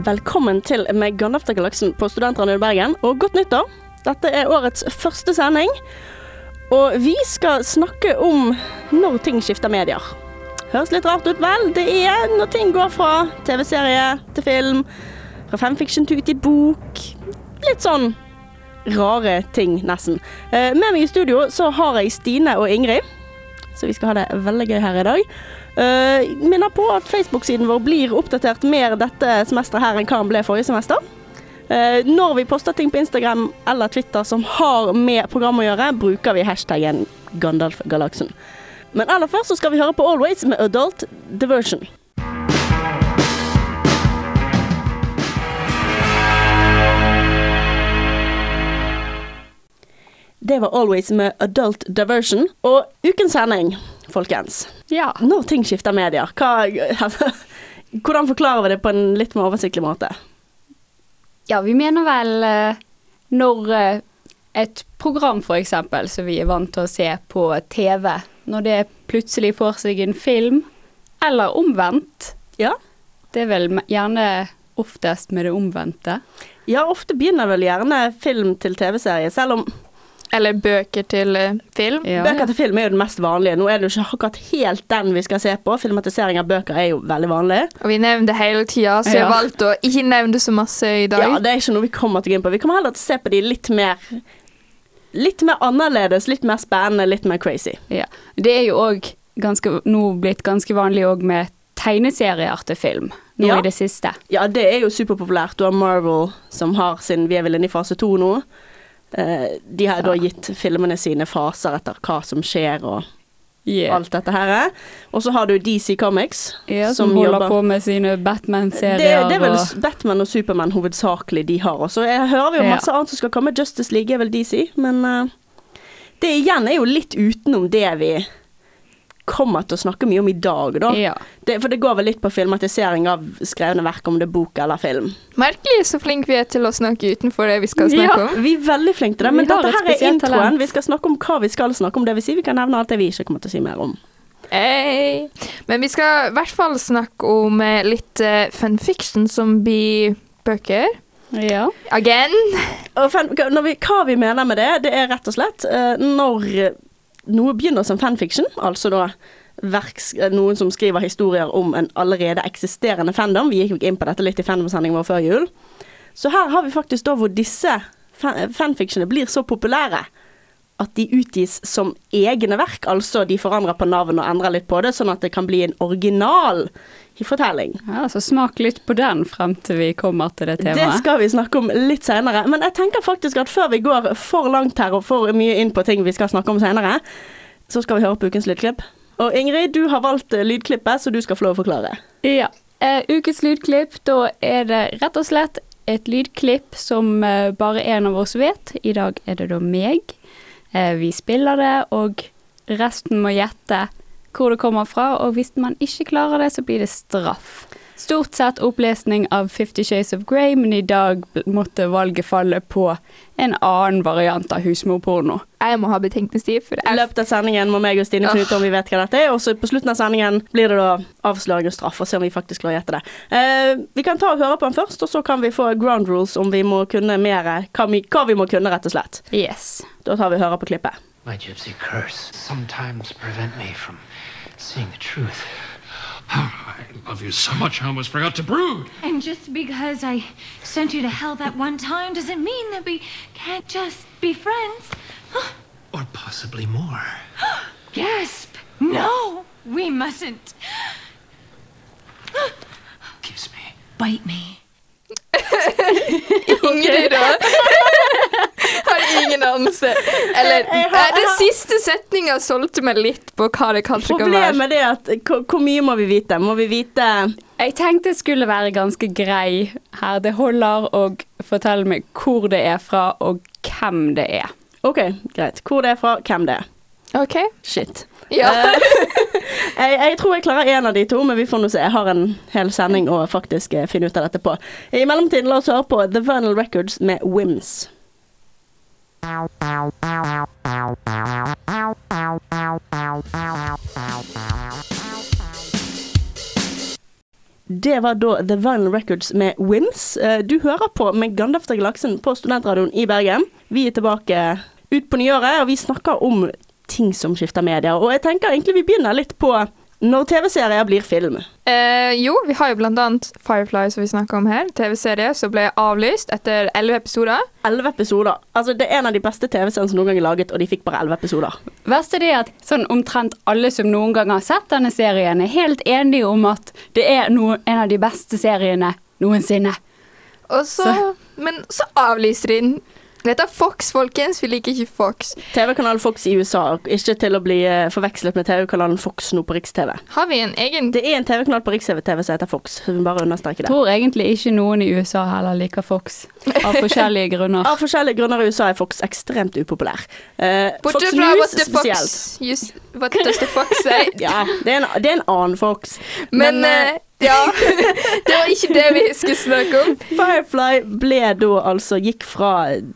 Velkommen til med Gandalfgalaksen på Studentradioen i Bergen, og godt nyttår. Dette er årets første sending, og vi skal snakke om når ting skifter medier. Høres litt rart ut, vel? Det er når ting går fra TV-serie til film, fra fanfiction til ut bok. Litt sånn rare ting, nesten. Eh, Med meg i studio så har jeg Stine og Ingrid, så vi skal ha det veldig gøy her i dag. Uh, minner på at Facebook-siden vår blir oppdatert mer dette semesteret her enn hva den ble forrige semester. Uh, når vi poster ting på Instagram eller Twitter som har med programmet å gjøre, bruker vi hashtaggen Gandalfgalaksen. Men aller først så skal vi høre på Always med Adult Diversion. Det var Always med Adult Diversion. Og ukens sending, folkens. Ja. Når ting skifter medier, hva, hvordan forklarer vi det på en litt mer oversiktlig måte? ja, vi mener vel eh, når eh, et program eksempel, som vi er vant til å se på TV, når det plutselig får seg en film, eller omvendt. Ja. Det er vel gjerne oftest med det omvendte. ja, ofte begynner vel gjerne film til TV-serie, selv om Eller bøker til eh, film. Ja, bøker til film er jo den mest vanlige. Nå er det jo ikke akkurat helt den vi skal se på. Filmatisering av bøker er jo veldig vanlig. Og vi nevner det hele tida, så jeg Ja. valgte å ikke nevne det så masse i dag. Ja, det er ikke noe vi kommer til å gå inn på. Vi kommer heller til å se på de litt mer Litt mer annerledes, litt mer spennende, litt mer crazy. Ja. Det er jo òg nå blitt ganske vanlig òg med tegneserier til film, nå Ja. i det siste. Ja, det er jo superpopulært. Du har Marvel som har sin Vi er vel inne i fase to nå. Eh, de har da gitt filmene sine faser etter hva som skjer og Yeah. alt dette her. Og så har du DC Comics. Ja, som, som holder jobber- på med sine Batman-serier. det er vel og- Batman og Supermann hovedsakelig de har også. Jeg hører jo Ja. masse annet som skal komme. Justice League er vel DC, men uh, det igjen er jo litt utenom det vi kommer til å snakke mye om i dag, da. Ja. Det, for det går vel litt på filmatisering av skrevne verk, om det er bok eller film. Merkelig så flinke vi er til å snakke utenfor det vi skal Ja. snakke om. Vi er veldig flinke til det, men dette her er introen. talent. Vi skal snakke om hva vi skal snakke om. Det vil si, vi kan nevne alt det vi ikke kommer til å si mer om. Hey. Men vi skal i hvert fall snakke om eh, litt uh, fanfiction som blir bøker. ja. Again. Vi, hva vi mener med det, det er rett og slett uh, når noe begynner som fanfiction, altså da verks, noen som skriver historier om en allerede eksisterende fandom. Vi gikk jo inn på dette litt i fandomsendingen vår før jul. Så her har vi faktisk da hvor disse fan fanfictionene blir så populære at de utgis som egne verk. Altså de forandrer på navn og endrer litt på det, sånn at det kan bli en original fortelling. ja, så smak litt på den frem til vi kommer til det temaet. Det skal vi snakke om litt senere. Men jeg tenker faktisk at før vi går for langt her og for mye inn på ting vi skal snakke om senere, så skal vi høre på ukens lydklipp. Og Ingrid, du har valgt lydklippet, så du skal få lov å forklare. Ja. Uh, ukens lydklipp, da er det rett og slett et lydklipp som uh, bare en av oss vet. I dag er det da meg. Uh, vi spiller det, og resten må gjette hvor det kommer fra. Og hvis man ikke klarer det, så blir det straff. Stort sett opplesning av Fifty Shades of Grey, men i dag måtte valget falle på en annen variant av husmorporno. Jeg må ha betenkningstid, for I jeg løpet av sendingen må meg og Stine finne ut om vi vet hva dette er, og så på slutten av sendingen blir det da avsløring og straff, og se om vi faktisk klarer å gjette det. Uh, vi kan ta og høre på den først, og så kan vi få ground rules om vi må kunne mer, hva vi, hva vi må kunne, rett og slett. Yes. Da tar vi og hører på klippet. My gypsy curse sometimes prevent me from seeing the truth. Oh, I love you so much I almost forgot to brood. And just because I sent you to hell that one time doesn't mean that we can't just be friends. Or possibly more. Gasp! No, we mustn't. Kiss me. Bite me. Ingrid, da. Har ingen anelse. Eller Jeg har- eh, Den siste setninga solgte meg litt på hva det kanskje kan være. Problemet er at hvor, mye må vi vite? Må vi vite Jeg tenkte det skulle være ganske grei her. Det holder å fortelle meg hvor det er fra, og hvem det er. OK, greit. Hvor det er fra, hvem det er. OK. Shit. Ja. Jeg, jeg tror jeg klarer én av de to, men vi får nå se. Jeg har en hel sending å faktisk eh, finne ut av dette på. I mellomtiden, la oss høre på The Vinyl Records med Wims. Det var da The Vinyl Records med Wims. Eh, Du hører på med Gandalf til galaksen på Studentradioen i Bergen. Vi er tilbake ut på nyåret, og vi snakker om ting som skifter medier. Og jeg tenker egentlig vi begynner litt på når TV-serier blir film. Eh, jo, vi har jo blant annet Firefly, som vi snakker om her. TV-serie som ble avlyst etter elleve episoder. Elleve episoder. Altså, det er en av de beste TV-seriene som noen gang er laget, og de fikk bare elleve episoder. Verst er det at sånn omtrent alle som noen gang har sett denne serien, er helt enige om at det er noen, en av de beste seriene noensinne. Og så, Men så avlyser de den. Dette heter Fox, folkens. Vi liker ikke Fox. TV-kanalen Fox i USA, ikke til å bli eh, forvekslet med TV-kanalen Fox nå på Riks-TV. Har vi en egen Det er en TV-kanal på Riks-TV som heter Fox, så vi bare understreke Jeg det. tror egentlig ikke noen i USA heller liker Fox, av forskjellige grunner. Av forskjellige grunner i USA er Fox ekstremt upopulær. Uh, Fox News what the spesielt. Fox just, What does the Fox say? Ja, det er, en, det er en annen Fox. Men, Men, eh, ja. det var ikke det vi skulle snakke om. Firefly ble da altså gikk fra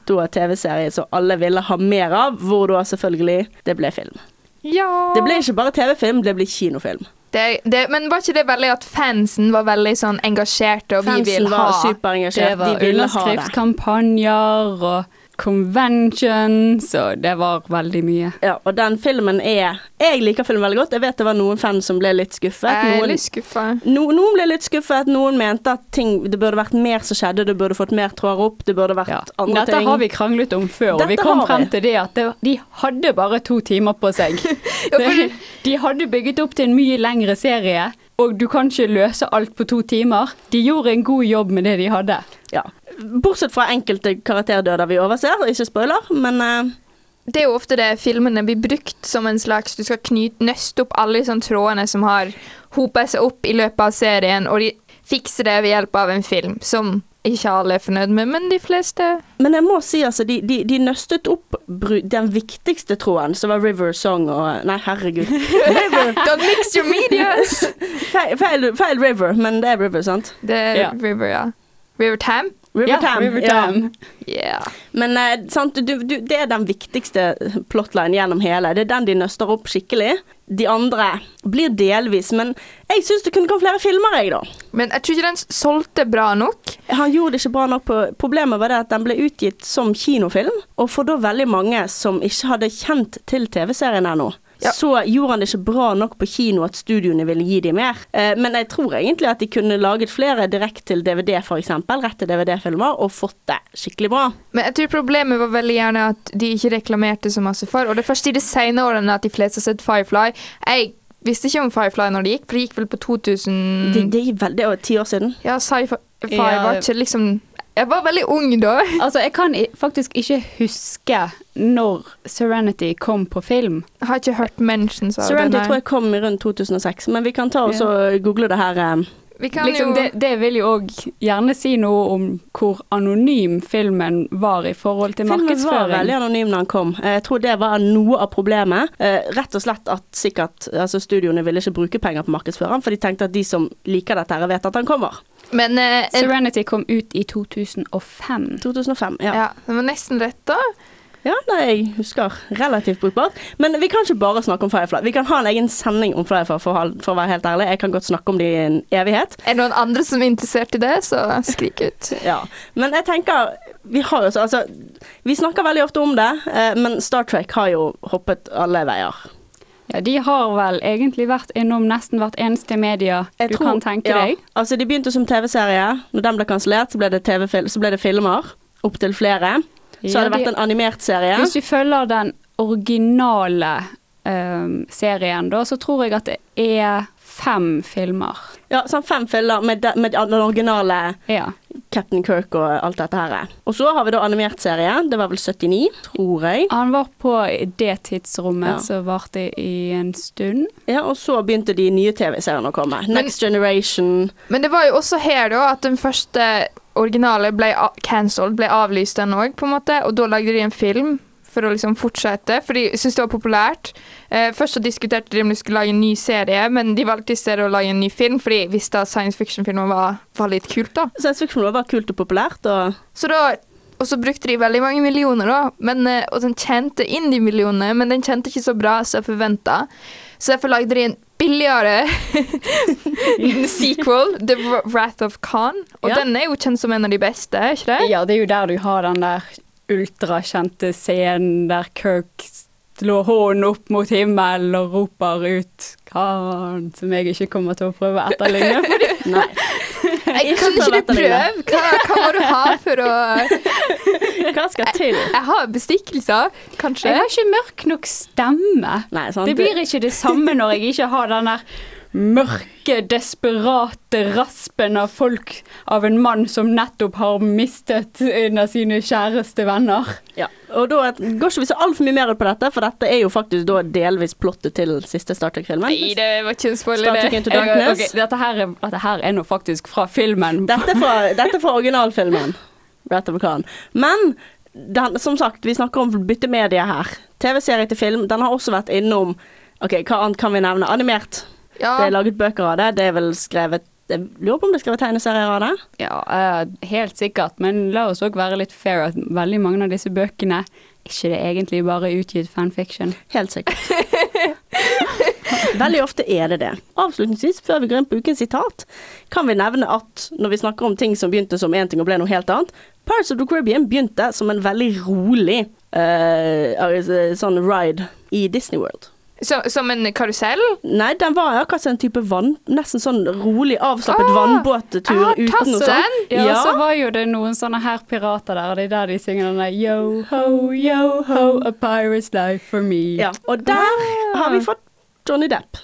da TV-serie som alle ville ha mer av, hvor da selvfølgelig det ble film. Ja. Det ble ikke bare TV-film, det ble kinofilm. det, det, Men var ikke det veldig at fansen var veldig sånn engasjerte, og vi Fansen vil var ha var superengasjert, Det var de underskriftskampanjer og conventions, og det var veldig mye. Ja, og den filmen er Jeg liker filmen veldig godt. Jeg vet det var noen fans som ble litt skuffet. Jeg er Noen, litt skuffa. no, noen ble litt skuffet, noen mente at ting Det burde vært mer som skjedde, det burde fått mer tråder opp, det burde vært Ja. andre Dette ting. har vi kranglet om før, og vi kom frem til det at det, de hadde bare to timer på seg. De hadde bygget opp til en mye lengre serie, og du kan ikke løse alt på to timer. De gjorde en god jobb med det de hadde. Ja. Bortsett fra enkelte karakterdøder vi overser, ikke spoiler, men uh... Det er jo ofte det filmene blir brukt som en slags Du skal knyte, nøste opp alle sånne trådene som har hopet seg opp i løpet av serien, og de fikser det ved hjelp av en film, som ikke alle er fornøyd med, men de fleste Men jeg må si, altså, de, de, de nøstet opp den viktigste troen, som var River Song og Nei, herregud. River. Don't mix your medias! Feil, feil, feil River, men det er River, sant? Det er Ja. River, ja. River Tam? River Ja, Tam. River ja. Tam. Yeah. Men eh, sant, du, du, det er den viktigste plotline gjennom hele. Det er den de nøster opp skikkelig. De andre blir delvis, men jeg syns det kunne komme flere filmer, jeg, da. Men jeg tror ikke den solgte bra nok. Han gjorde det ikke bra nok på Problemet var det at den ble utgitt som kinofilm, og for da veldig mange som ikke hadde kjent til TV-serien ennå. Ja. Så gjorde han det ikke bra nok på kino at studioene ville gi dem mer. Eh, men jeg tror egentlig at de kunne laget flere direkte til DVD, f.eks. Rett til DVD-filmer, og fått det skikkelig bra. Men jeg tror problemet var veldig gjerne at de ikke reklamerte så masse for, og det er først i de senere årene at de fleste har sett Firefly. Jeg visste ikke om Firefly når det gikk, for det gikk vel på 2000 Det, det gikk vel, det var ti år siden. Ja, sci-fi Ja. var ikke liksom Jeg var veldig ung da. Altså, jeg kan faktisk ikke huske når Serenity kom på film. Jeg har ikke hørt mentions av Serenity den tror jeg kom i rundt 2006, men vi kan ta oss og google det her. Vi kan Liksom, jo det, det vil jo òg gjerne si noe om hvor anonym filmen var i forhold til Filmen var veldig anonym da han kom. Eh, Jeg tror det var noe av problemet. Eh, Rett og slett at sikkert altså studioene ville ikke bruke penger på markedsføreren, for de tenkte at de som liker dette her, vet at han kommer. Men eh, Serenity kom ut i 2005. 2005, ja. ja, det var nesten rett, da. Ja, nei, jeg husker relativt brukbart. Men vi kan ikke bare snakke om Firefly. Vi kan ha en egen sending om Firefly, for, for å være helt ærlig. Jeg kan godt snakke om det i en evighet. Er det noen andre som er interessert i det, så skrik ut. Ja. Men jeg tenker Vi har jo så Altså, vi snakker veldig ofte om det, eh, men Star Trek har jo hoppet alle veier. Ja, de har vel egentlig vært innom nesten hvert eneste media Jeg du tror- kan tenke ja, deg. Altså, de begynte som TV-serie. Når den ble kansellert, så ble det TV-fil- så ble det filmer. Opptil flere. Så har det vært en animert serie. Hvis du følger den originale um, serien, da, så tror jeg at det er fem filmer. Ja, sånn fem filmer med, de, med den originale Ja. Captain Kirk og alt dette her. Og så har vi da animert serie. Det var vel 79, tror jeg. Han var på det tidsrommet Ja. som varte i en stund. Ja, og så begynte de nye TV-seriene å komme. Next Generation. Men det var jo også her da at den første originale ble cancelled, ble avlyst den òg, på en måte, og da lagde de en film for å liksom fortsette, for de syntes det var populært. Eh, først så diskuterte de om de skulle lage en ny serie, men de valgte i stedet å lage en ny film, for de visste at science fiction-filmer var, var litt kult, da. Science fiction var kult og populært, og Så da og så brukte de veldig mange millioner, da. Men, eh, og den tjente inn de millionene, men den tjente ikke så bra som jeg forventa. Så derfor lagde de en billigere sequel, The Wrath of Khan. Og Ja. den er jo kjent som en av de beste, er ikke det? Ja, det er jo der du har den der ultrakjente scenen der Kirk slår hånden opp mot himmelen og roper ut Khan, som jeg ikke kommer til å prøve å etterligne. Nei. Jeg, kan ikke du prøve? Hva, hva må du ha for å Hva skal til? Jeg har bestikkelser, kanskje. Jeg har ikke mørk nok stemme. Nei, sant? Det blir ikke det samme når jeg ikke har den der mørke, desperate raspen av folk av en mann som nettopp har mistet en av sine kjæreste venner. Ja, og da går ikke vi så altfor mye mer ut på dette, for dette er jo faktisk da delvis plottet til siste Star Trek-filmen. Nei, det var ikke en spoiler, det. Into Jeg, Darkness. ok, dette, her er, dette her er nå faktisk fra filmen. Dette er fra, dette er fra originalfilmen. Wrath of Khan. Men den, som sagt, vi snakker om byttemedie her. TV-serie til film. Den har også vært innom Ok, hva annet kan vi nevne? Animert. Ja, Det er laget bøker av det. Det er vel skrevet Jeg lurer på om det er skrevet tegneserier av det? Ja, eh, helt sikkert, men la oss òg være litt fair at veldig mange av disse bøkene ikke det egentlig bare utgitt fanfiction. Helt sikkert. Veldig ofte er det det. Avslutningsvis, før vi går inn på ukens sitat, kan vi nevne at når vi snakker om ting som begynte som én ting og ble noe helt annet Pirates of the Caribbean begynte som en veldig rolig uh, sånn ride i Disney World. Så, som en karusell? Nei, den var akkurat som en type vann Nesten sånn rolig, avslappet Ah, vannbåttur tatt uten noe sånt. Ja, Ja. så var jo det noen sånne her pirater der, og det er der de synger den der Yo ho, yo ho, a pirate's life for me. Ja, og der har vi fått Johnny Depp.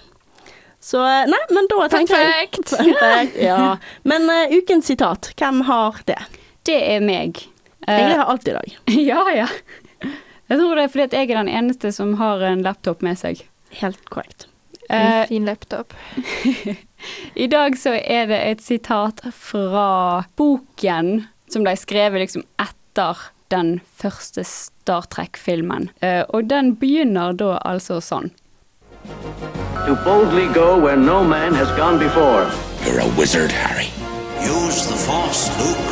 Så eh, Nei, men da tenker tenker jeg Perfekt. Ja. Men uh, ukens sitat, hvem har det? Det er meg. Jeg Ingrid har alt i dag. ja, ja. Jeg tror det er fordi at jeg er den eneste som har en laptop med seg. Helt korrekt. En Eh, fin laptop. I dag så er det et sitat fra boken som ble skrevet liksom etter den første Star Trek-filmen. Eh, og den begynner da altså sånn. To boldly go where no man has gone before. You're a wizard, Harry. Use the Force, Luke.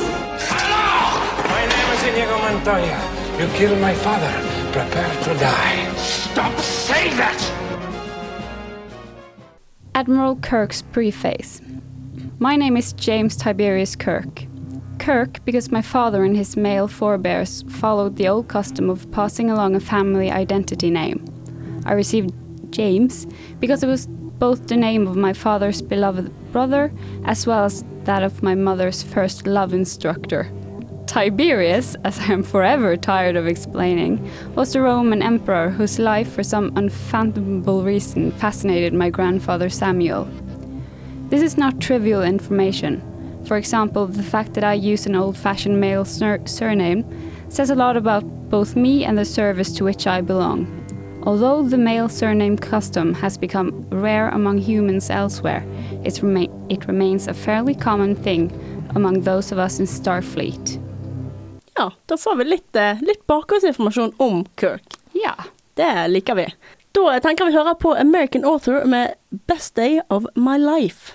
My name is Inigo Montoya. You killed my father. Prepare to die. Stop saying that! Admiral Kirk's preface. My name is James Tiberius Kirk. Kirk, because my father and his male forebears followed the old custom of passing along a family identity name. I received James because it was both the name of my father's beloved brother as well as that of my mother's first love instructor. Tiberius, as I am forever tired of explaining, was the Roman emperor whose life, for some unfathomable reason, fascinated my grandfather Samuel. This is not trivial information. For example, the fact that I use an old fashioned male sur- surname says a lot about both me and the service to which I belong. Although the male surname custom has become rare among humans elsewhere, rema- it remains a fairly common thing among those of us in Starfleet. Ja, da får vi litt, eh, litt bakgrunnsinformasjon om Kirk. Ja. Det liker vi. Da tenker vi høre på American Author med 'Best Day of My Life'.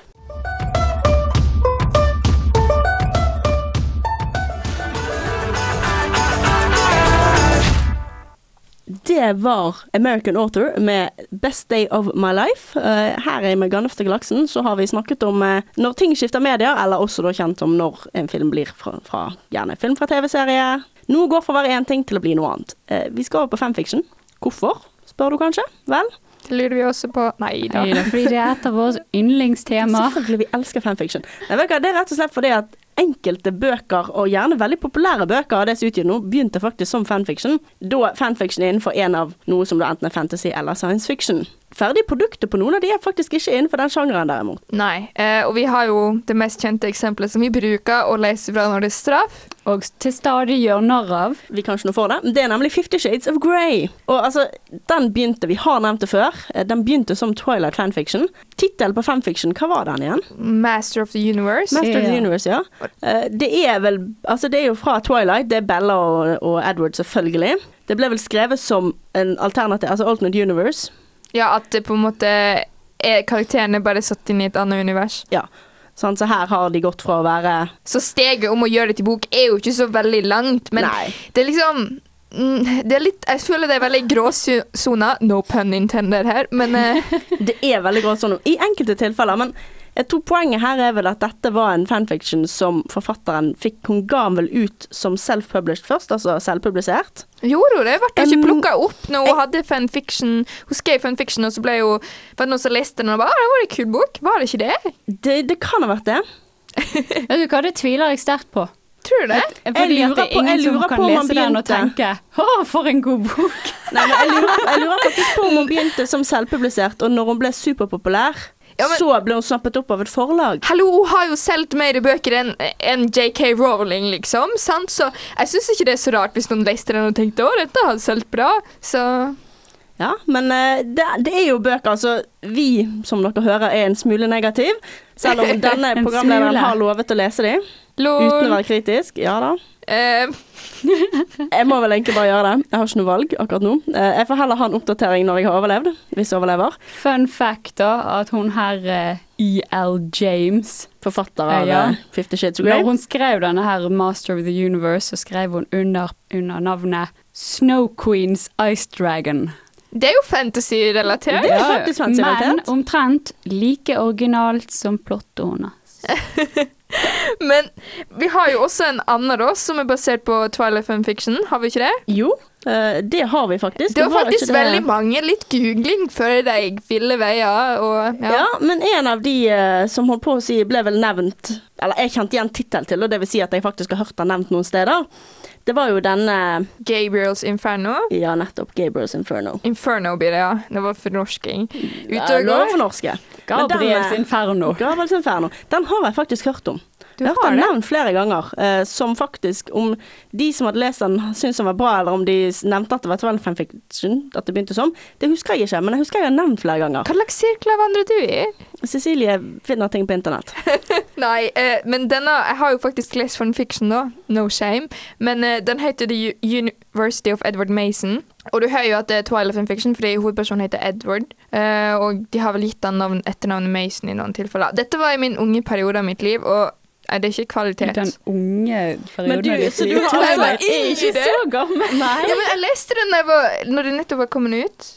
Det var American Author med 'Best Day of My Life'. Eh, her i Med Gandalf galaksen så har vi snakket om eh, når ting skifter medier, eller også da kjent som når en film blir fra, fra gjerne film fra TV-serie. Noe går fra å være én ting til å bli noe annet. Eh, vi skal over på fanfiction. Hvorfor, spør du kanskje? Vel, Det lurer vi også på. Nei da. Fordi det er et av våre yndlingstema. Selvfølgelig, vi elsker fanfiction. Nei, vet du det er rett og slett fordi at enkelte bøker, og gjerne veldig populære bøker av det som utgjør nå, begynte faktisk som fanfiction. Da fanfiction er innenfor en av noe som da enten er fantasy eller science fiction. Ferdige produkter på noen av de er faktisk ikke innenfor den sjangeren, derimot. Nei. Eh, og vi har jo det mest kjente eksempelet som vi bruker å lese fra når det er straff. Og til stadig gjør narr av. Vi kan ikke noe for det. Det er nemlig Fifty Shades of Grey. Og altså, den begynte, vi har nevnt det før, eh, den begynte som Twilight fanfiction. Tittelen på fanfiction, hva var den igjen? Master of the Universe. Master of the Universe, ja. Eh, det er vel Altså, det er jo fra Twilight. Det er Bella og, og Edward, selvfølgelig. Det ble vel skrevet som en alternativ, altså Alternate Universe. Ja, at det på en måte er karakterene bare satt inn i et annet univers. Ja. Sånn, så her har de gått fra å være Så steget om å gjøre det til bok er jo ikke så veldig langt, men Nei. det er liksom mm, det er litt Jeg føler det er veldig gråsona. no pun intended her, men eh, Det er veldig gråsona i enkelte tilfeller, men jeg tror poenget her er vel at dette var en fanfiction som forfatteren fikk Hun ga den vel ut som self-published først, altså selvpublisert. gjorde hun det? Ble hun ikke plukka opp når hun hadde fanfiction? Hun skrev fanfiction, og så ble hun Var det noen som leste den og bare «Å, det var en kul bok? Var det ikke det? Det, det kan ha vært det. Vet du hva, det tviler jeg sterkt på. Tror du det? Fordi lurer det er på- jeg lurer på om han begynte den og tenke 'Å, for en god bok'. Nei, men jeg lurer, jeg lurer faktisk på om hun begynte som selvpublisert, og når hun ble superpopulær, Ja, men- så ble hun snappet opp av et forlag. Hallo, hun har jo solgt mer bøker enn en JK Rowling, liksom. Sant? Så jeg syns ikke det er så rart hvis noen leste den og tenkte 'Å, dette har solgt bra'. Så Ja, men eh, det, det er jo bøker, altså Vi, som dere hører, er en smule negativ. Selv om denne programlederen har lovet å lese de, uten å være kritisk. Ja da. Uh. Jeg må vel egentlig bare gjøre det. Jeg har ikke noe valg akkurat nå. Eh, Jeg får heller ha en oppdatering når jeg har overlevd, hvis jeg overlever. Fun fact, da, at hun her eh, E.L. James Forfatter av Ja. eh, Fifty Shades of Grey. Når hun skrev denne her Master of the Universe, så skrev hun under, under navnet Snow Queens Ice Dragon. det er jo fantasy-relatert. Ja. Men omtrent like originalt som plottet hennes. Men vi har jo også en annen da, som er basert på Twilight Fun Fiction, Har vi ikke det? Jo, eh, det har vi faktisk. Det var var faktisk det- veldig mange. Litt googling før de ville veier. Og, ja. Ja. men en av de eh, som holdt på å si ble vel nevnt Eller jeg kjente igjen tittel til, og det vil si at jeg faktisk har hørt den nevnt noen steder. Det var jo denne Gabriels Inferno. Ja, nettopp. Gabriels Inferno. Inferno blir det, ja. Det var fornorsking. Ute og går. Gabriels eh, Inferno. Gabriels Inferno. Den har jeg faktisk hørt om. Du jeg har har nevnt flere ganger, eh, som faktisk Om de som hadde lest den, syntes den var bra, eller om de nevnte at det var Twelve fanfiction, at det begynte som, det husker jeg ikke, men jeg husker jeg har nevnt flere ganger. Hva slags sirkler vandrer du i? Cecilie finner ting på internett. Nei, eh, men denne Jeg har jo faktisk lest fanfiction, nå, No shame. Men eh, den heter The University of Edward Mason. Og du hører jo at det er Twilight fanfiction fordi hovedpersonen heter Edward. Eh, og de har vel gitt han navn, etternavnet Mason i noen tilfeller. Dette var i min unge periode av mitt liv, og nei, det er ikke kvalitet. Den unge perioden du- så du har Twilight altså ikke så gammel. Ja, men jeg leste den da jeg var, når det nettopp var kommet ut.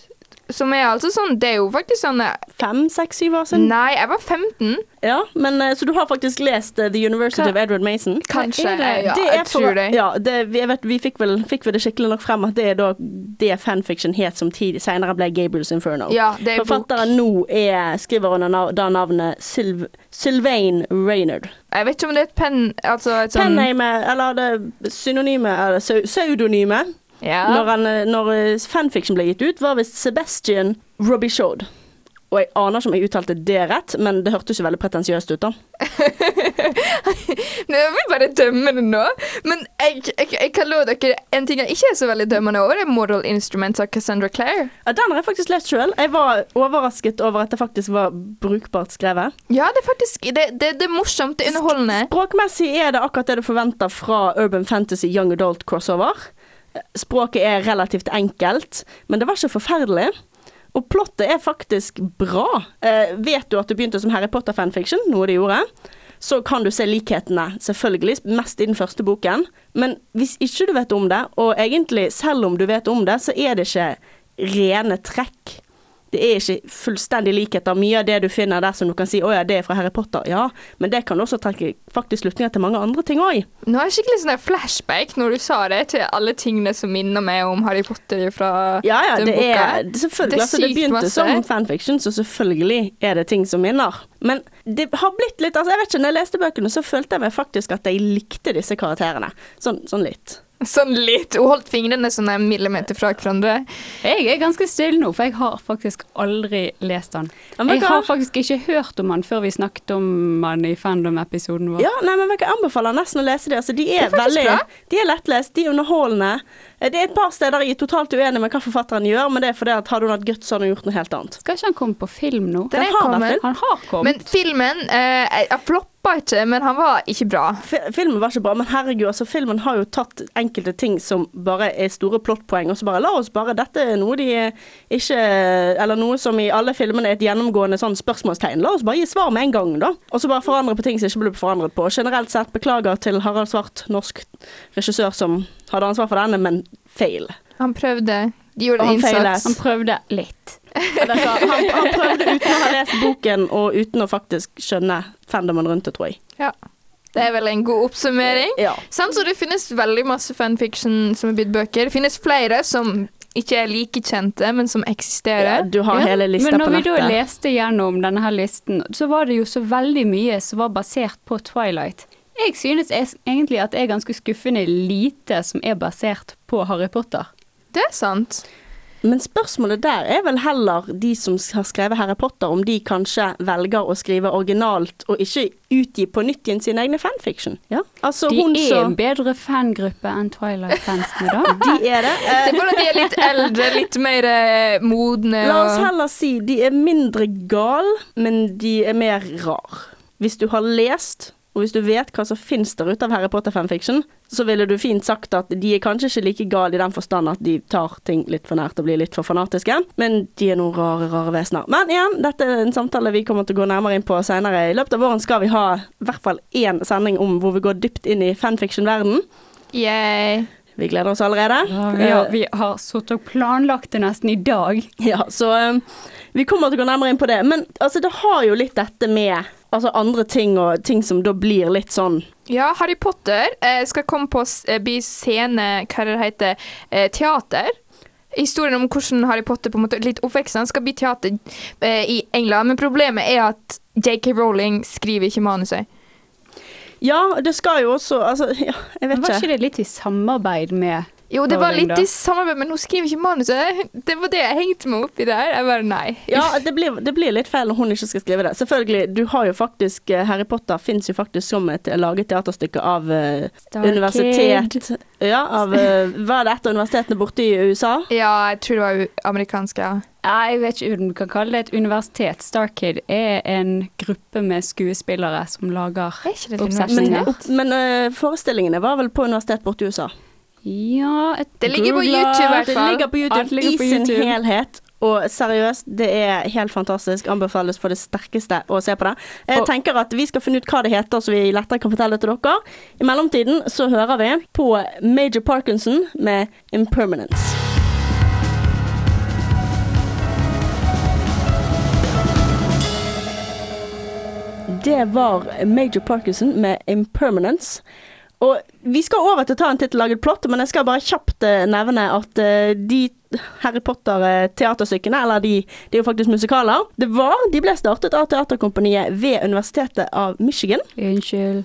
Som er altså sånn Det er jo faktisk sånn eh, Fem, seks, syv år siden. Nei, jeg var 15. Ja, men eh, Så du har faktisk lest eh, The University Hva- of Edward Mason? Kanskje. er det? Ja, det er jeg tror det. Ja, det, vi, jeg vet, vi fikk vel, fikk vel det skikkelig nok frem at det er da det fanfiction het som tid, senere ble Gabriels Inferno. Ja, det er bok. Forfatteren nå er, skriver under nav da navnet Sylv, Sylvain Raynard. Jeg vet ikke om det er et penn... Altså et sånn Penname, eller det synonyme, eller pseudonyme, ja. når, han, eh, når eh, fanfiction ble gitt ut, var visst Sebastian Robichaud. Og jeg aner ikke om jeg uttalte det rett, men det hørtes jo veldig pretensiøst ut, da. Nei, Jeg vil bare dømme det nå. Men jeg, jeg, jeg kan love dere en ting jeg ikke er så veldig dømmende over, er Mortal Instruments av Cassandra Clare. Ja, den har jeg faktisk lest sjøl. Jeg var overrasket over at det faktisk var brukbart skrevet. Ja, det er faktisk Det, det, det er morsomt, det er underholdende. Språkmessig er det akkurat det du forventer fra Urban Fantasy Young Adult crossover. Språket er relativt enkelt, men det var ikke forferdelig. Og plottet er faktisk bra. Eh, vet du at du begynte som Harry Potter-fanfiction, noe de gjorde, så kan du se likhetene, selvfølgelig, mest i den første boken. Men hvis ikke du vet om det, og egentlig selv om du vet om det, så er det ikke rene trekk. Det er ikke fullstendig likheter. Mye av det du finner der som du kan si 'Å ja, det er fra Harry Potter', ja. Men det kan også trekke faktisk slutninger til mange andre ting òg. Nå har jeg skikkelig sånn flashback når du sa det, til alle tingene som minner meg om Harry Potter fra Ja, ja, den det boka. er selvfølgelig. Det altså, det begynte masse. som fanfiction, så selvfølgelig er det ting som minner. Men det har blitt litt altså, Jeg vet ikke, når jeg leste bøkene, så følte jeg meg faktisk at jeg likte disse karakterene. Sånn, sånn litt. Sånn litt. Hun holdt fingrene sånn en millimeter fra hverandre. Jeg er ganske stille nå, for jeg har faktisk aldri lest den. Jeg har faktisk ikke hørt om den før vi snakket om den i fandom-episoden vår. Ja, nei, men Jeg anbefaler nesten å lese dem. Altså, de er, er veldig bra. De er lettlest, de er underholdende. Eh, Det er et par steder jeg er totalt uenig med hva forfatteren gjør, men det er fordi at hadde hun hatt guts, så hadde hun gjort noe helt annet. Skal ikke han komme på film nå? Den er har kommet. film. Han har kommet. Men filmen eh, floppa ikke, men han var ikke bra. F Filmen var ikke bra, men herregud, altså filmen har jo tatt enkelte ting som bare er store plottpoeng, og så bare la oss bare Dette er noe de ikke Eller noe som i alle filmene er et gjennomgående sånn spørsmålstegn. La oss bare gi svar med en gang, da. Og så bare forandre på ting som ikke ble forandret på. Generelt sett beklager til Harald Svart, norsk regissør som hadde ansvar for denne, men feil. Han prøvde. De gjorde han innsats. feilet. Han prøvde litt. Han, han prøvde uten å ha lest boken og uten å faktisk skjønne fandomen rundt det, tror jeg. Ja. Det er vel en god oppsummering. Ja. Sånn, så det finnes veldig masse fanfiction som er blitt bøker. Det finnes flere som ikke er like kjente, men som Ja, eksisterer. du har Ja, hele lista Men på når vi da leste gjennom denne her listen, så var det jo så veldig mye som var basert på Twilight. Jeg synes es- egentlig at det er ganske skuffende lite som er basert på Harry Potter. Det er sant. Men spørsmålet der er vel heller de som har skrevet Harry Potter, om de kanskje velger å skrive originalt og ikke utgi på nytt igjen sine egne fanfiction. Ja? Altså, De hun er så... en bedre fangruppe enn Twilight-fansene, da. De er det. Det er bare at de er litt eldre, litt mer eh, modne. La oss heller si de er mindre gal, men de er mer rar. Hvis du har lest, og hvis du vet hva som finnes der ute av Harry Potter fanfiction, så ville du fint sagt at de er kanskje ikke like gale i den forstand at de tar ting litt for nært og blir litt for fanatiske, men de er noen rare, rare vesener. Men igjen, dette er en samtale vi kommer til å gå nærmere inn på senere. I løpet av våren skal vi ha i hvert fall én sending om hvor vi går dypt inn i fanfiction-verden. Yay. Vi gleder oss allerede. Ja, vi har sittet og planlagt det nesten i dag. Ja, så um, vi kommer til å gå nærmere inn på det. Men altså, det har jo litt dette med altså, andre ting og ting som da blir litt sånn Ja, Harry Potter eh, skal komme på eh, bli scene, hva det heter, eh, teater. Historien om hvordan Harry Potter på en måte litt oppveksten skal bli teater eh, i England. Men problemet er at JK Rowling skriver ikke manuset. Ja, det skal jo også Altså, ja, jeg vet ikke. var ikke det litt i samarbeid med Jo, det var litt i samarbeid, men hun skriver ikke manuset. Det var det jeg hengte meg opp i der. Jeg bare nei. Ja, det blir, det blir litt feil når hun ikke skal skrive det. Selvfølgelig, du har jo faktisk eh, Harry Potter fins jo faktisk som et laget teaterstykke av eh, Star universitet Ja, av er det et av universitetene borte i USA? Ja, jeg tror det var amerikansk, ja. Jeg vet ikke om du kan kalle det et universitet. Starkid er en gruppe med skuespillere som lager Er et Men, men uh, forestillingene var vel på universitet borte i USA? Ja, et Det ligger på YouTube, i hvert Det ligger på YouTube Alt ligger på i sin helhet. Og seriøst, det er helt fantastisk. Anbefales for det sterkeste å se på det. Jeg Og- tenker at vi skal finne ut hva det heter, så vi lettere kan fortelle det til dere. I mellomtiden så hører vi på Major Parkinson med 'Impermanence'. Det var Major Parkinson med 'Impermanence'. Og vi skal over til å ta en tittelaget plott, men jeg skal bare kjapt eh, nevne at eh, de Harry Potter-teaterstykkene, eller de, de er jo faktisk musikaler, det var, de ble startet av teaterkompaniet ved Universitetet av Michigan. Unnskyld.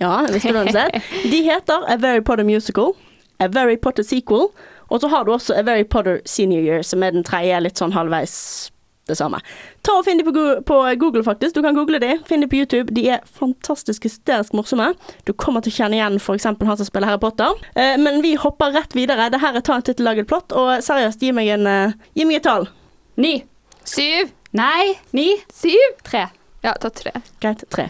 Ja, visste du det? De heter A Very Potter Musical, A Very Potter Sequel, og så har du også A Very Potter Senior Year, som er den tredje, litt sånn halvveis det samme. Ta og Finn de på, på Google, faktisk. Du kan google de. Finn de på YouTube. De er fantastisk hysterisk morsomme. Du kommer til å kjenne igjen f.eks. han som spiller Harry Potter. Eh, men vi hopper rett videre. Det her er ta en tittelaget plott, og seriøst, gi meg en eh, Gi meg et tall. Ni. Syv. Nei, ni. Syv. Tre. Ja, ta tre. Greit, tre.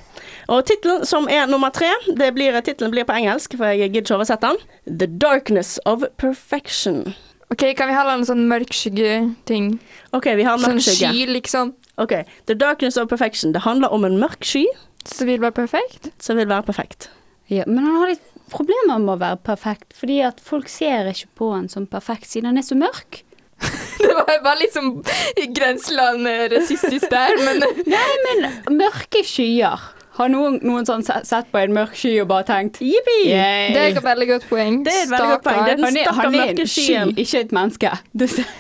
Og tittelen som er nummer tre, det blir, tittelen blir på engelsk, for jeg gidder ikke oversette den. The Darkness of Perfection. OK, kan vi ha en sånn mørkskygge-ting? OK, vi har Sånn mørk sky, liksom. Ok, The Darkness of Perfection. Det handler om en mørk sky Så vil være perfekt? som vil være perfekt. Ja, men han har litt problemer med å være perfekt, fordi at folk ser ikke på han som perfekt siden han er så mørk. Det var bare litt sånn i grenseland eh, rasistisk der, men Nei, men mørke skyer. Har noen, noen sånn sett på en mørk sky og bare tenkt Jippi! Det er et veldig godt poeng. Det er et veldig godt poeng. Det er den er, stakkar er mørke en sky, skyen. ikke et menneske. Du ser-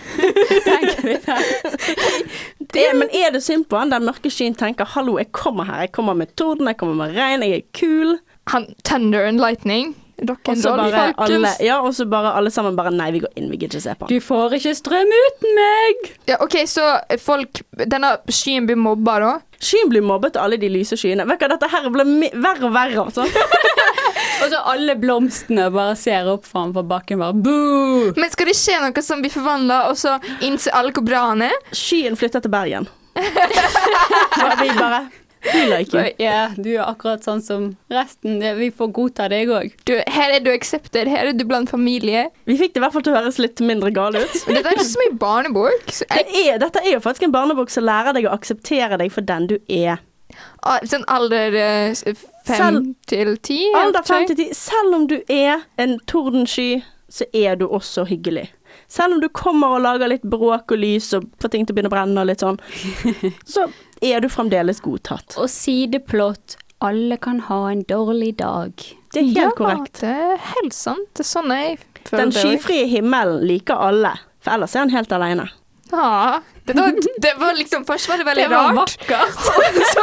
Tenk litt men er det synd på han? Den mørke skyen tenker 'hallo, jeg kommer her'. Jeg kommer med torden, jeg kommer med regn, jeg er kul. Han, Thunder and Lightning. Rock'n'roll, bare alle, folkens. ja, og så bare alle sammen bare 'nei, vi går inn, vi gidder ikke se på'. Du får ikke strøm uten meg! Ja, OK, så folk Denne skyen blir mobba, da? Skyen blir mobbet av alle de lyse skyene. Vet du hva, dette her blir verre og verre. Altså. Og så alle blomstene bare ser opp Fra bakken bare boo! Men skal det skje noe som blir forvandla, og så innser alle hvor bra han er? Skyen flytter til Bergen. Og vi bare Like you. Ja, du er akkurat sånn som resten. Vi får godta deg òg. Her er du accepted, her er du blant familie. Vi fikk det i hvert fall til å høres litt mindre gale ut. Men Dette er ikke så mye barnebok. Så Det er, dette er jo faktisk en barnebok som lærer deg å akseptere deg for den du er. ah, sånn alder eh, fem Sel til ti? Alder fem 5 jeg. til 10. Selv om du er en tordensky så er du også hyggelig. Selv om du kommer og lager litt bråk og lys og får ting til å begynne å brenne og litt sånn, så er du fremdeles godtatt. Og sideplott alle kan ha en dårlig dag. Det er helt ja, korrekt. Det er helt sant. Det er sånn jeg føler Den det Den skyfrie himmelen liker alle, for ellers er han helt alene. Ja. Det var, det var liksom Først var det veldig Det var rart. vakkert. Så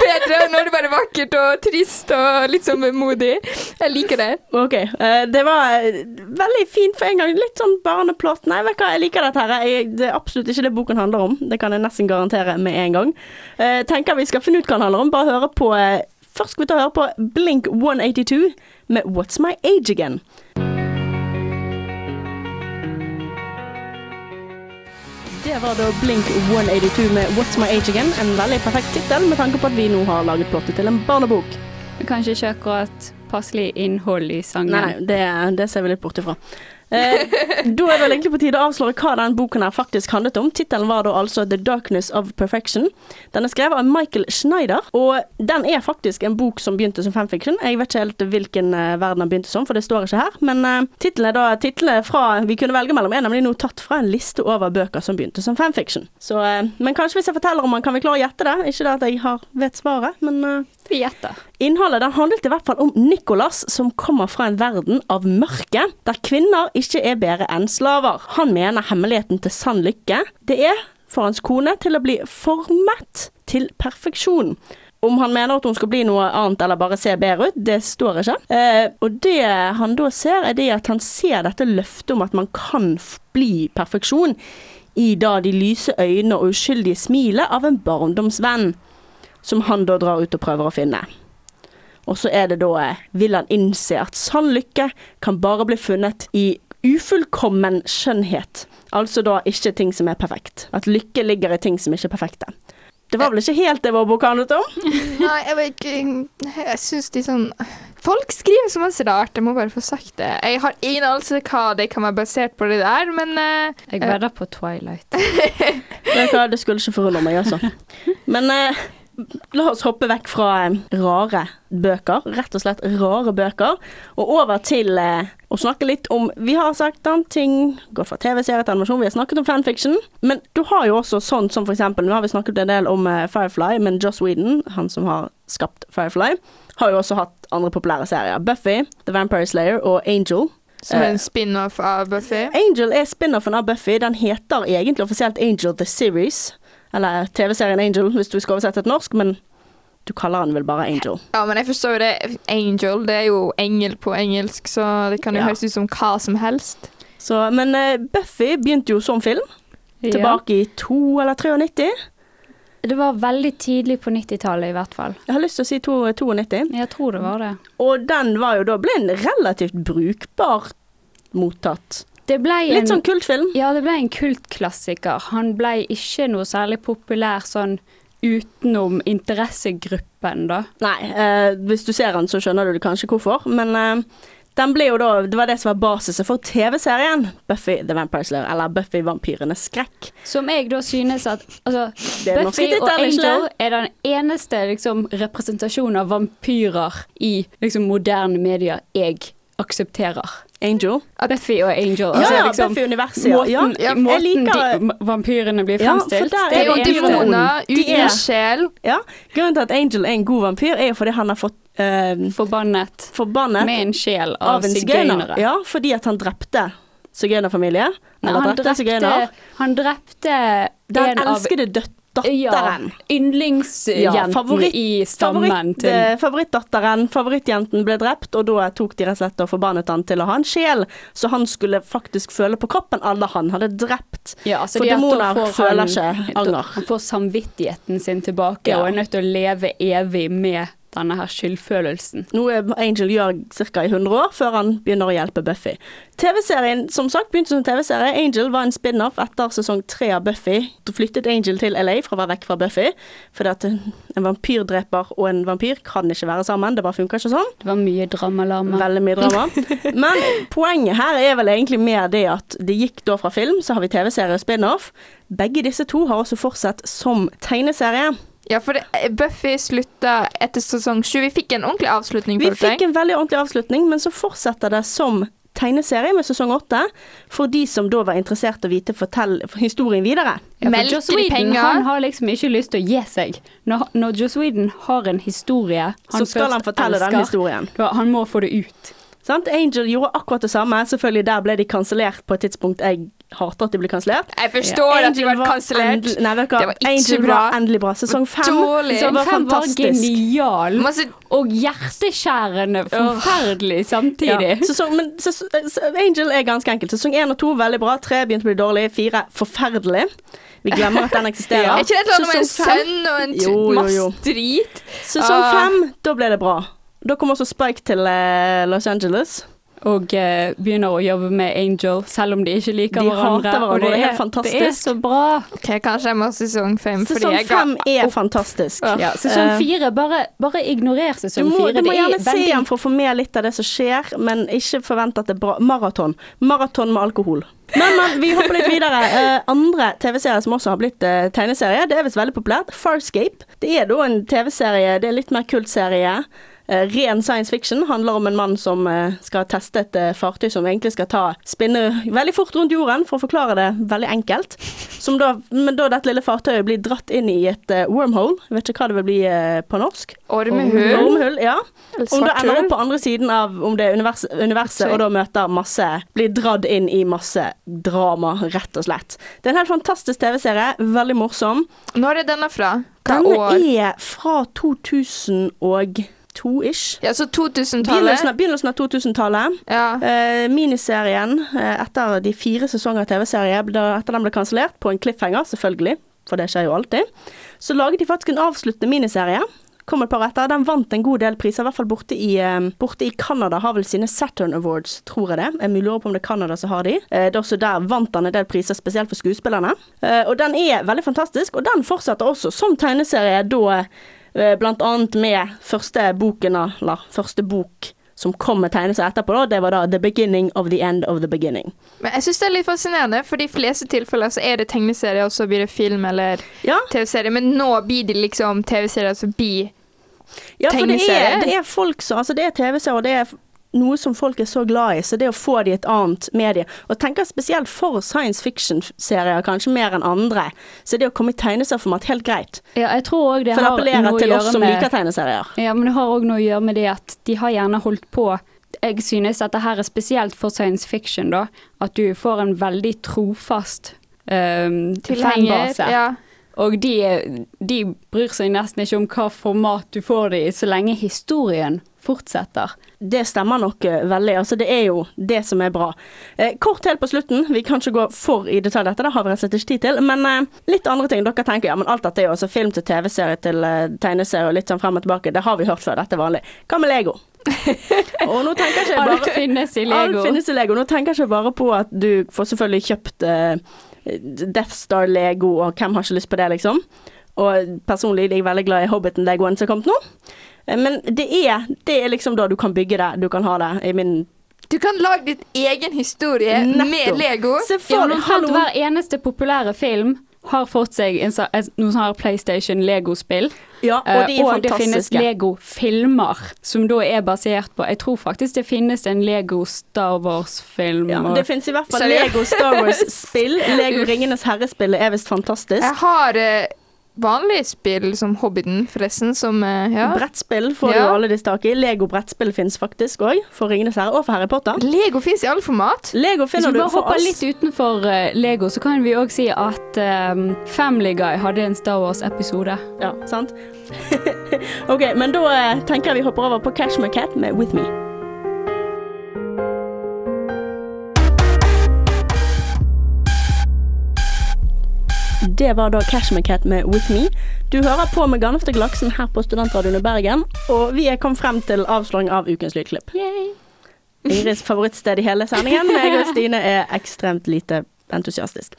ble det bedre når det er vakkert og trist og litt sånn vemodig. Jeg liker det. Ok, eh, det var eh, veldig fint for en gang. Litt sånn barneplott. Nei, vet du hva, jeg liker dette her. Jeg, det er absolutt ikke det boken handler om. Det kan jeg nesten garantere med en gang. Eh, tenker vi skal finne ut hva den handler om. Bare høre på Først skal vi ta og høre på Blink 182 med What's My Age Again. Det var da Blink 182 med What's My Age Again. En veldig perfekt tittel med tanke på at vi nå har laget plottet til en barnebok. Kanskje ikke akkurat passelig innhold i sangen. Nei, det, det ser vi litt bort ifra. Eh, da er det vel egentlig på tide å avsløre hva den boken her faktisk handlet om. Tittelen var da altså The Darkness of Perfection. Den er skrevet av Michael Schneider, og den er faktisk en bok som begynte som fanfiction. Jeg vet ikke helt hvilken eh, verden den begynte som, for det står ikke her. Men eh, titlene da titlene fra vi kunne velge mellom, er nemlig nå tatt fra en liste over bøker som begynte som fanfiction. Så, eh, men kanskje hvis jeg forteller om den, kan vi klare å gjette det. Ikke det at jeg har vet svaret, men eh, Vi gjetter. Innholdet den handlet i hvert fall om Nicholas, som kommer fra en verden av mørke, der kvinner ikke er bedre enn slaver. Han mener hemmeligheten til sann lykke, det er for hans kone til å bli formet til perfeksjon. Om han mener at hun skal bli noe annet eller bare se bedre ut, det står ikke. Eh, og det han da ser, er det at han ser dette løftet om at man kan bli perfeksjon i da de lyse øynene og uskyldige smilet av en barndomsvenn, som han da drar ut og prøver å finne. Og så er det da eh, vil han innse at sann lykke kan bare bli funnet i ufullkommen skjønnhet. Altså da ikke ting som er perfekt. At lykke ligger i ting som ikke er perfekte. Det var vel ikke helt det vår bok handlet om? Nei, jeg vet ikke Jeg syns de sånn Folk skriver så masse rart, jeg må bare få sagt det. Jeg har ingen anelse hva det kan være basert på det der, men uh, Jeg vedder på Twilight. det, du hva, Det skulle ikke forundre meg, altså. Men eh, la oss hoppe vekk fra eh, rare bøker, rett og slett rare bøker, og over til eh, å snakke litt om Vi har sagt annet ting, gått fra TV-serie til animasjon, vi har snakket om fanfiction, men du har jo også sånn som for eksempel Nå har vi snakket en del om eh, Firefly, men Joss Whedon, han som har skapt Firefly, har jo også hatt andre populære serier. Buffy, The Vampire Slayer og Angel. som er en spin-off av Buffy. Angel er spin-offen av Buffy. Den heter egentlig offisielt Angel The Series. Eller TV-serien Angel, hvis du skal oversette til norsk, men du kaller den vel bare Angel. Ja, men jeg forstår jo det. Angel, det er jo engel på engelsk, så det kan jo Ja. høres ut som hva som helst. Så, men uh, Buffy begynte jo som film, tilbake i 2 eller 93. Det var veldig tidlig på 90-tallet i hvert fall. Jeg har lyst til å si 92. Jeg tror det var det. Og den var jo da ble en relativt brukbar mottatt. Det ble en, Litt sånn kultfilm. Ja, det ble en kultklassiker. Han ble ikke noe særlig populær sånn utenom interessegruppen, da. Nei, eh, hvis du ser den så skjønner du kanskje hvorfor, men eh, den ble jo da, det var det som var basisen for TV-serien Buffy the Vampire Slayer, eller Buffy vampyrenes skrekk. Som jeg da synes at altså, Buffy er Buffy og Angel er den eneste liksom, representasjonen av vampyrer i liksom, moderne medier jeg aksepterer. Angel. Buffy og Angel. Ja, ja, liksom, Buffy-universet, ja. Måten, Ja, jeg måten liker- de, vampyrene blir fremstilt. ja, Det er jo demoner uten sjel. Ja, Grunnen til at Angel er en god vampyr, er jo fordi han har fått uh, Forbannet forbannet med en sjel av, av en sigøyner. sigøynere. Ja, fordi at han drepte sigøynerfamilie. Han, han drepte sigøyner. han drepte Den elskede av døtt ja, yndlingsjenten ja, i stammen favoritt, til eh, Favorittdatteren, favorittjenten, ble drept, og da tok de rett og slett og forbannet han til å ha en sjel, så han skulle faktisk føle på kroppen alle han hadde drept. Ja, altså For demoner føler han- ikke anger. Han får samvittigheten sin tilbake Ja. og er nødt til å leve evig med denne her skyldfølelsen. Noe Angel gjør ca. i 100 år, før han begynner å hjelpe Buffy. TV-serien som sagt begynte som TV-serie. Angel var en spin-off etter sesong tre av Buffy. Da flyttet Angel til LA for å være vekk fra Buffy, fordi at en vampyrdreper og en vampyr kan ikke være sammen. Det bare funker ikke sånn. Det var mye dramalarme. Veldig mye drama. Men poenget her er vel egentlig mer det at det gikk da fra film, så har vi TV-serie og spin-off. Begge disse to har også fortsatt som tegneserie. Ja, for det, Buffy slutta etter sesong sju. Vi fikk en ordentlig avslutning. Vi fikk en veldig ordentlig avslutning, men så fortsetter det som tegneserie med sesong åtte, for de som da var interessert i å vite fortell historien videre. Ja, for Joss Whedon han har liksom ikke lyst til å gi seg. Når, når Joss Whedon har en historie Så skal han fortelle fortelle den historien. da, Han må få det ut. Sant? Angel gjorde akkurat det samme. Selvfølgelig der ble de kansellert på et tidspunkt jeg hater at de ble kansellert. Jeg forstår at de ble kansellert. Nei, vet? Det var ikke Angel bra. var endelig bra. Sesong fem Dårlig. så var Fem var fantastisk. genial Masse og hjerteskjærende forferdelig samtidig. Ja. Sesong, men ses, Angel er ganske enkelt. Sesong én og to veldig bra. Tre begynte å bli dårlig. Fire forferdelig. Vi glemmer at den eksisterer. Er ikke det et eller annet med en sønn og en Jo, jo, masse drit? Sesong uh. fem, da ble det bra. Da kom også Spike til uh, Los Angeles. Og uh, begynner å jobbe med Angel, selv om de ikke liker De hverandre. hverandre, og det er helt det er så bra. Ok, Kanskje jeg må ha sesong fem. fordi Sesong jeg fem er opp. fantastisk. Ja, sesong Eh, fire, bare, bare ignorer Du sesong må, fire. du må Det er gjerne se den for å få med litt av det som skjer, men ikke forvent at det er bra. Maraton. Maraton med alkohol. Men, men vi hopper litt videre. Uh, andre TV-serier som også har blitt uh, tegneserie, det er visst veldig populært. Farscape. Det er da en TV-serie, det er litt mer kultserie. Eh, ren science fiction handler om en mann som eh, skal teste et eh, fartøy som egentlig skal ta spinne veldig fort rundt jorden, for å forklare det veldig enkelt. Som da, men da dette lille fartøyet blir dratt inn i et eh, wormhole, vet ikke hva det vil bli eh, på norsk. Ormehull. Ormehull ja. Om det ender opp på andre siden av om det er univers, universet, og da møter masse Blir dratt inn i masse drama, rett og slett. Det er en helt fantastisk TV-serie. Veldig morsom. Når er denne fra? Hva Denne år? er fra 2002-ish. Ja, så 2000-tallet. Begynnelsen av, begynnelsen 2000-tallet. Ja. Eh, miniserien, eh, etter de fire sesonger TV-serie, etter den ble kansellert, på en cliffhanger, selvfølgelig, for det skjer jo alltid, så laget de faktisk en avsluttende miniserie. Kom et par etter. Den vant en god del priser, i hvert fall borte i, eh, borte i Canada. Har vel sine Saturn Awards, tror jeg det. Jeg lurer på om det er Canada som har de. Eh, det er også der vant han en del priser, spesielt for skuespillerne. Eh, og den er veldig fantastisk, og den fortsetter også som tegneserie da blant annet med første boken, eller første bok som kom med tegnelser etterpå, da, det var da The Beginning of the End of the Beginning. Men jeg syns det er litt fascinerende, for de fleste tilfeller så er det tegneserie, og så blir det film eller Ja, TV-serie. Men nå blir det liksom TV-serier forbi ja for det er, det er folk som Altså, det er TV-serier, og det er noe som folk er så glad i, så det å få de et annet medie Og tenker spesielt for science fiction-serier, kanskje mer enn andre, så det å komme i tegneserieformat helt greit. Ja, jeg tror også det For det har appellerer til oss som med liker tegneserier. Ja, men det har òg noe å gjøre med det at de har gjerne holdt på Jeg synes at det her er spesielt for science fiction, da. At du får en veldig trofast um, fanbase. Ja. Og de, de bryr seg nesten ikke om hva format du får det i, så lenge historien fortsetter. Det stemmer nok eh, veldig. Altså, det er jo det som er bra. Eh, kort helt på slutten. Vi kan ikke gå for i detalj dette, det har vi rett og slett ikke tid til. Men eh, litt andre ting. Dere tenker ja, men alt dette er jo altså film til TV-serie til eh, tegneserie og litt sånn frem og tilbake. Det har vi hørt før, dette er vanlig. Hva med Lego? og nå tenker jeg ikke bare Alt finnes i Alt Lego. finnes i Lego. Nå tenker jeg ikke bare på at du får selvfølgelig kjøpt eh, Death Star-Lego, og hvem har ikke lyst på det, liksom. Og personlig er jeg veldig glad i Hobbiten-legoen som har kommet nå. Eh, Men det er, det er liksom da du kan bygge det, du kan ha det i min Du kan lage ditt egen historie Nettopp. med Lego. Selvfølgelig, hver eneste populære film har fått seg en, så- noen sånne PlayStation-Lego-spill. Ja, og de er Eh, og det finnes. Lego-filmer som da er basert på Jeg tror faktisk det finnes en Lego Star Wars-film. Ja, det finnes i hvert fall? Lego Star Wars-spill. Lego Ringenes herre-spillet er visst fantastisk. Jeg har eh, vanlige spill som Hobbiten, forresten, som eh, ja. Brettspill får Ja. du alle disse tak i. Lego-brettspill finnes faktisk òg, for Ringenes herre og for Harry Potter. Lego fins i alle format. Lego Hvis vi bare hopper litt utenfor eh, Lego, så kan vi òg si at um, Family Guy hadde en Star Wars-episode. Ja, sant? ok, men da eh, tenker jeg vi hopper over på Cash My Cat med With Me. Det var da Cash My Cat med With Me. Du hører på med Ganefte Glaksen her på Studentradioen i Bergen, og vi er kommet frem til avsløring av ukens lydklipp. Yay. Ingrids favorittsted i hele sendingen. Jeg og Stine er ekstremt lite entusiastisk.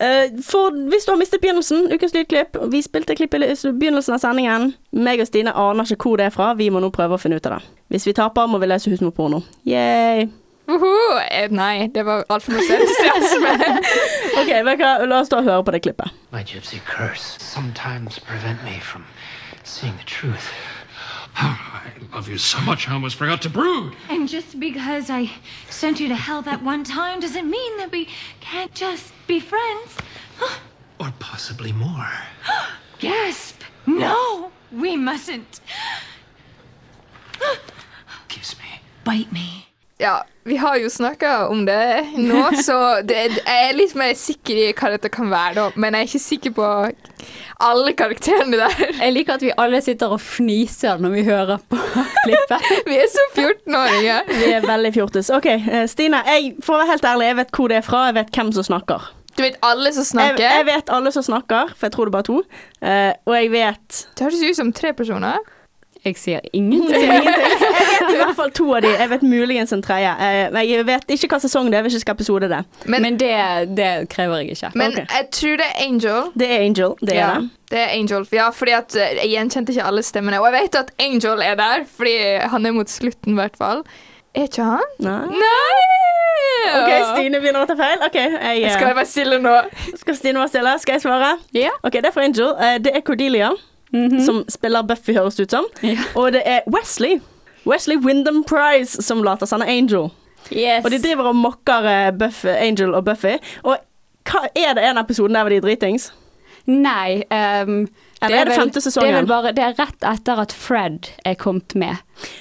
Eh, for hvis du har mistet begynnelsen, ukens lydklipp Vi spilte klipp i begynnelsen av sendingen. Meg og Stine aner ikke hvor det er fra. Vi må nå prøve å finne ut av det. Hvis vi taper, må vi lese Husmorporno. Yay. Uhu. Eh, nei, det var altfor mye entusiasme. OK, vet hva? la oss da høre på det klippet. My gypsy curse sometimes prevent me from seeing the truth. I love love you so much I almost forgot to brood. And just because I sent you to hell that one time doesn't mean that we can't just be friends. Or possibly more. Gasp! No, we mustn't. Kiss me. Bite me. Ja, vi har jo snakka om det nå, så det, jeg er litt mer sikker i hva dette kan være, da. Men jeg er ikke sikker på alle karakterene der. Jeg liker at vi alle sitter og fniser når vi hører på klippet. Vi er som 14-åringer. Vi er veldig fjortis. OK, eh, Stine. Jeg, for å være helt ærlig, jeg vet hvor det er fra. Jeg vet hvem som snakker. Du vet alle som snakker. jeg vet alle som snakker, for jeg tror det er bare to. Uh, og jeg vet Det høres ut som tre personer. Jeg sier ingenting. Jeg vet i hvert fall to av de. Jeg vet muligens en tredje. Eh, jeg vet ikke hva sesong det er, jeg vet ikke hva episode det er. Men, Men det, det krever jeg ikke. men okay. jeg tror det er Angel. Det er Angel. Det er det. det er Angel. Ja, fordi eh, jeg gjenkjente ikke alle stemmene. Og jeg vet at Angel er der, fordi han er mot slutten, i hvert fall. Er ikke han? Nei. Nei! OK, Stine begynner å ta feil. Ok, jeg, eh, Skal jeg være stille nå? Skal Stine være stille? Skal jeg svare? Ja. Ok, Det er for Angel. Det er Cordelia, som spiller Buffy, høres det ut som. Ja. Og det er Wesley. Wesley Wyndham Price som later som han er Angel. Yes. Og de driver og mokker Buffy, Angel og Buffy. Og hva er det en episode der hvor de er dritings? Nei ehm, Eller er det femte sesongen? Det er bare Det er rett etter at Fred er kommet med.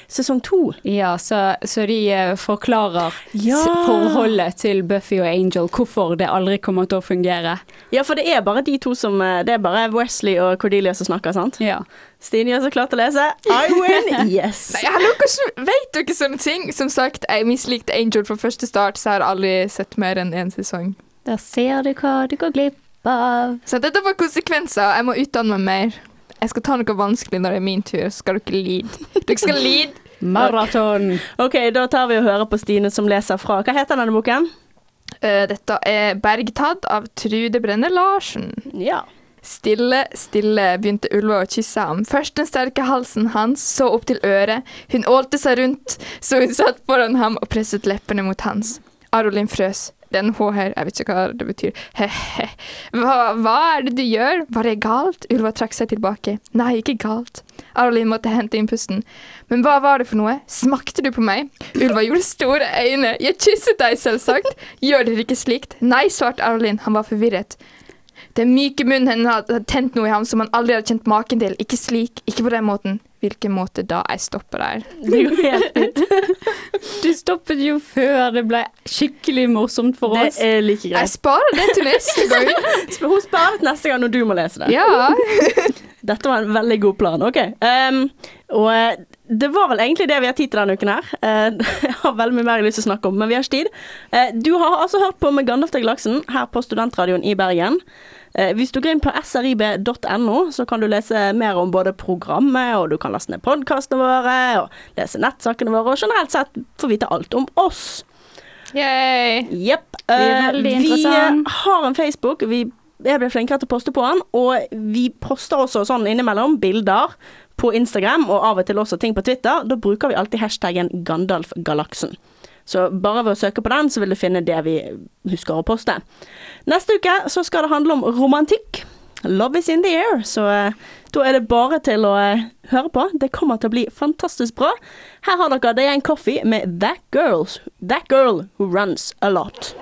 Sesong to. Ja, så, så de eh, forklarer Ja. forholdet til Buffy og Angel, hvorfor det aldri kommer til å fungere. Ja, for det er bare de to som eh, Det er bare Wesley og Cordelia som snakker, sant? Ja. Stine gjør så klart å lese. I win! Yes. Nei, hallo, hvordan vet du ikke sånne ting? Som sagt, jeg mislikte Angel fra første start, så jeg har aldri sett mer enn én sesong. Der ser du hva du går glipp av. Så dette får konsekvenser. Jeg må utdanne meg mer. Jeg skal ta noe vanskelig når det er min tur. Så skal dere lide. Dere skal lide. Maraton. OK, da tar vi og hører på Stine som leser fra Hva heter denne boken? Uh, dette er Bergtatt av Trude Brenne Larsen. Ja. Stille, stille begynte Ulva å kysse ham. Først den sterke halsen hans, så opp til øret. Hun ålte seg rundt, så hun satt foran ham og presset leppene mot hans. Arolin frøs. Den H her, jeg vet ikke hva det betyr. He-he. Hva, hva er det du gjør? Var det galt? Ulva trakk seg tilbake. Nei, ikke galt. Arlin måtte hente inn pusten. Men hva var det for noe? Smakte du på meg? Ulva gjorde store øyne. Jeg kysset deg, selvsagt. Gjør dere ikke slikt? Nei, svarte Arlin. Han var forvirret. Den myke munnen hennes hadde tent noe i ham som han aldri hadde kjent maken til. Ikke slik, ikke på den måten. Hvilken måte da? Jeg stopper der. Det. Du stoppet jo før det ble skikkelig morsomt for Det oss. er like greit. Jeg sparer det til neste gang. Hun sparer til neste gang når du må lese det. Ja. Dette var en veldig god plan. OK. Um, og eh, det var vel egentlig det vi har tid til denne uken her. Eh, jeg har veldig mye mer jeg lyst til å snakke om, men vi har ikke tid. Eh, du har altså hørt på med Gandalf til Galaksen her på Studentradioen i Bergen. Eh, hvis du går inn på srib.no, så kan du lese mer om både programmet, og du kan laste ned podkastene våre, og lese nettsakene våre, og generelt sett få vite alt om oss. Yay. Yep. er Eh, vi har en Facebook. Vi jeg ble flinkere til å poste på den, og vi poster også sånn innimellom bilder på Instagram, og av og til også ting på Twitter. Da bruker vi alltid hashtaggen Gandalfgalaksen. Så bare ved å søke på den, så vil du finne det vi husker å poste. Neste uke så skal det handle om romantikk. Love is in the air. Så eh, da er det bare til å eh, høre på. Det kommer til å bli fantastisk bra. Her har dere Yang Coffee med That Girls That Girl Who Runs A Lot.